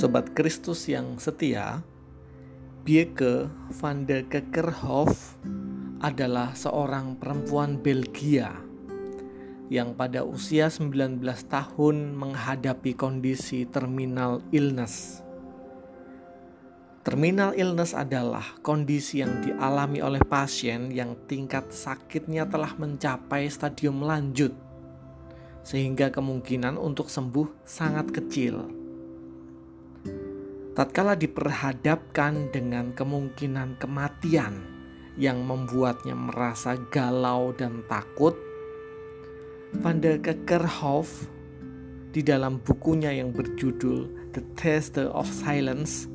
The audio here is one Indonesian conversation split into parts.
Sobat Kristus yang setia, Bieke van de Kekerhof adalah seorang perempuan Belgia yang pada usia 19 tahun menghadapi kondisi terminal illness. Terminal illness adalah kondisi yang dialami oleh pasien yang tingkat sakitnya telah mencapai stadium lanjut, sehingga kemungkinan untuk sembuh sangat kecil tatkala diperhadapkan dengan kemungkinan kematian yang membuatnya merasa galau dan takut, Van der Kekerhof di dalam bukunya yang berjudul The Taste of Silence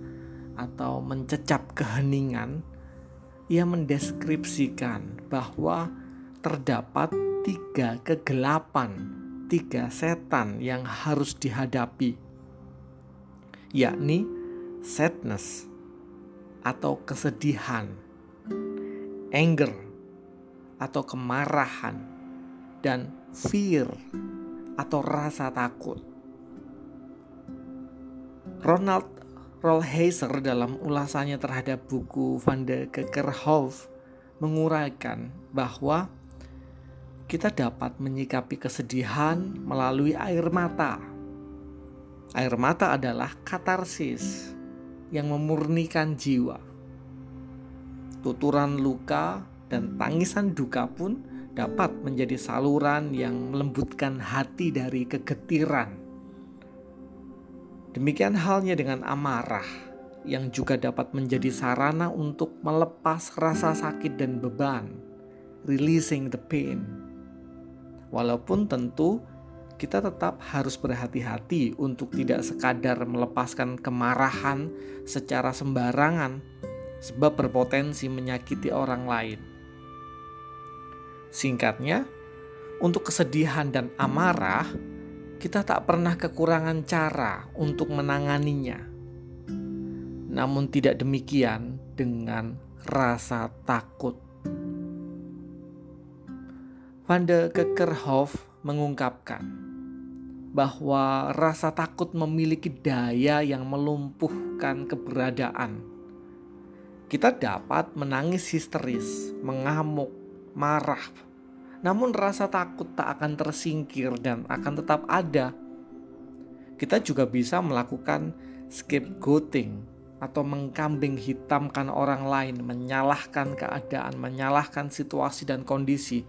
atau Mencecap Keheningan, ia mendeskripsikan bahwa terdapat tiga kegelapan, tiga setan yang harus dihadapi, yakni sadness atau kesedihan, anger atau kemarahan, dan fear atau rasa takut. Ronald Rollheiser dalam ulasannya terhadap buku Van de Kekerhof menguraikan bahwa kita dapat menyikapi kesedihan melalui air mata. Air mata adalah katarsis yang memurnikan jiwa. Tuturan luka dan tangisan duka pun dapat menjadi saluran yang melembutkan hati dari kegetiran. Demikian halnya dengan amarah yang juga dapat menjadi sarana untuk melepas rasa sakit dan beban, releasing the pain. Walaupun tentu kita tetap harus berhati-hati untuk tidak sekadar melepaskan kemarahan secara sembarangan, sebab berpotensi menyakiti orang lain. Singkatnya, untuk kesedihan dan amarah, kita tak pernah kekurangan cara untuk menanganinya. Namun, tidak demikian dengan rasa takut. Van de Kekerhof mengungkapkan bahwa rasa takut memiliki daya yang melumpuhkan keberadaan. Kita dapat menangis histeris, mengamuk, marah, namun rasa takut tak akan tersingkir dan akan tetap ada. Kita juga bisa melakukan scapegoating atau mengkambing hitamkan orang lain, menyalahkan keadaan, menyalahkan situasi dan kondisi.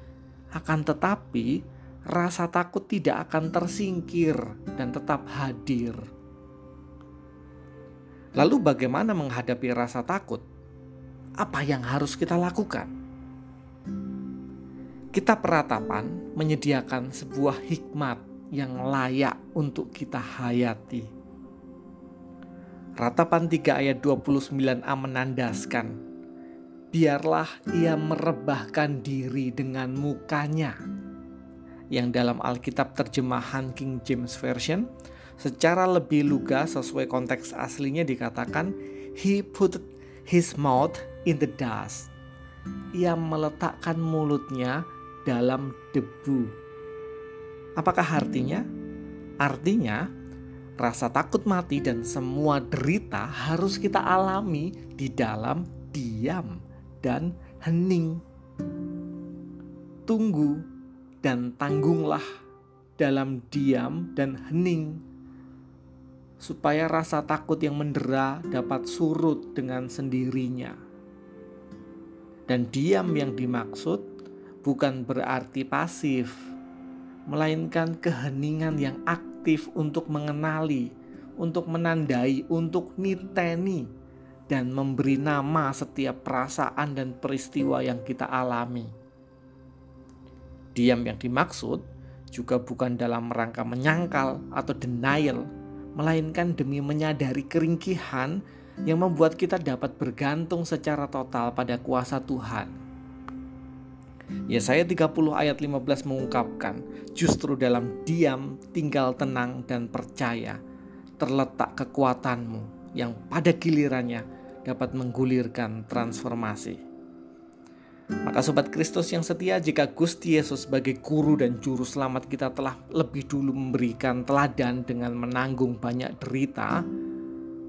Akan tetapi, rasa takut tidak akan tersingkir dan tetap hadir. Lalu, bagaimana menghadapi rasa takut? Apa yang harus kita lakukan? Kita peratapan menyediakan sebuah hikmat yang layak untuk kita hayati. Ratapan 3 ayat 29a menandaskan, biarlah ia merebahkan diri dengan mukanya yang dalam Alkitab terjemahan King James Version secara lebih lugas sesuai konteks aslinya dikatakan he put his mouth in the dust. Ia meletakkan mulutnya dalam debu. Apakah artinya? Artinya rasa takut mati dan semua derita harus kita alami di dalam diam dan hening. Tunggu dan tanggunglah dalam diam dan hening, supaya rasa takut yang mendera dapat surut dengan sendirinya. Dan diam yang dimaksud bukan berarti pasif, melainkan keheningan yang aktif untuk mengenali, untuk menandai, untuk niteni, dan memberi nama setiap perasaan dan peristiwa yang kita alami. Diam yang dimaksud juga bukan dalam rangka menyangkal atau denial, melainkan demi menyadari keringkihan yang membuat kita dapat bergantung secara total pada kuasa Tuhan. Yesaya 30 ayat 15 mengungkapkan, justru dalam diam tinggal tenang dan percaya terletak kekuatanmu yang pada gilirannya dapat menggulirkan transformasi. Maka sobat Kristus yang setia jika Gusti Yesus sebagai guru dan juru selamat kita telah lebih dulu memberikan teladan dengan menanggung banyak derita,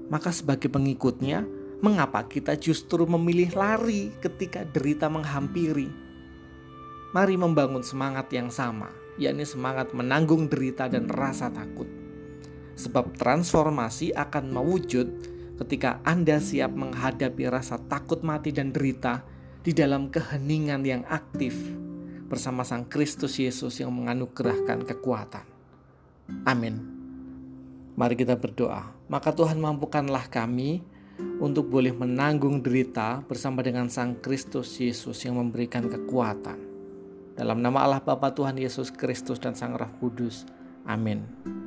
Maka sebagai pengikutnya, mengapa kita justru memilih lari ketika derita menghampiri? Mari membangun semangat yang sama, yakni semangat menanggung derita dan rasa takut. Sebab transformasi akan mewujud ketika Anda siap menghadapi rasa takut mati dan derita di dalam keheningan yang aktif bersama Sang Kristus Yesus yang menganugerahkan kekuatan. Amin. Mari kita berdoa. Maka Tuhan mampukanlah kami untuk boleh menanggung derita bersama dengan Sang Kristus Yesus yang memberikan kekuatan. Dalam nama Allah Bapa Tuhan Yesus Kristus dan Sang Roh Kudus. Amin.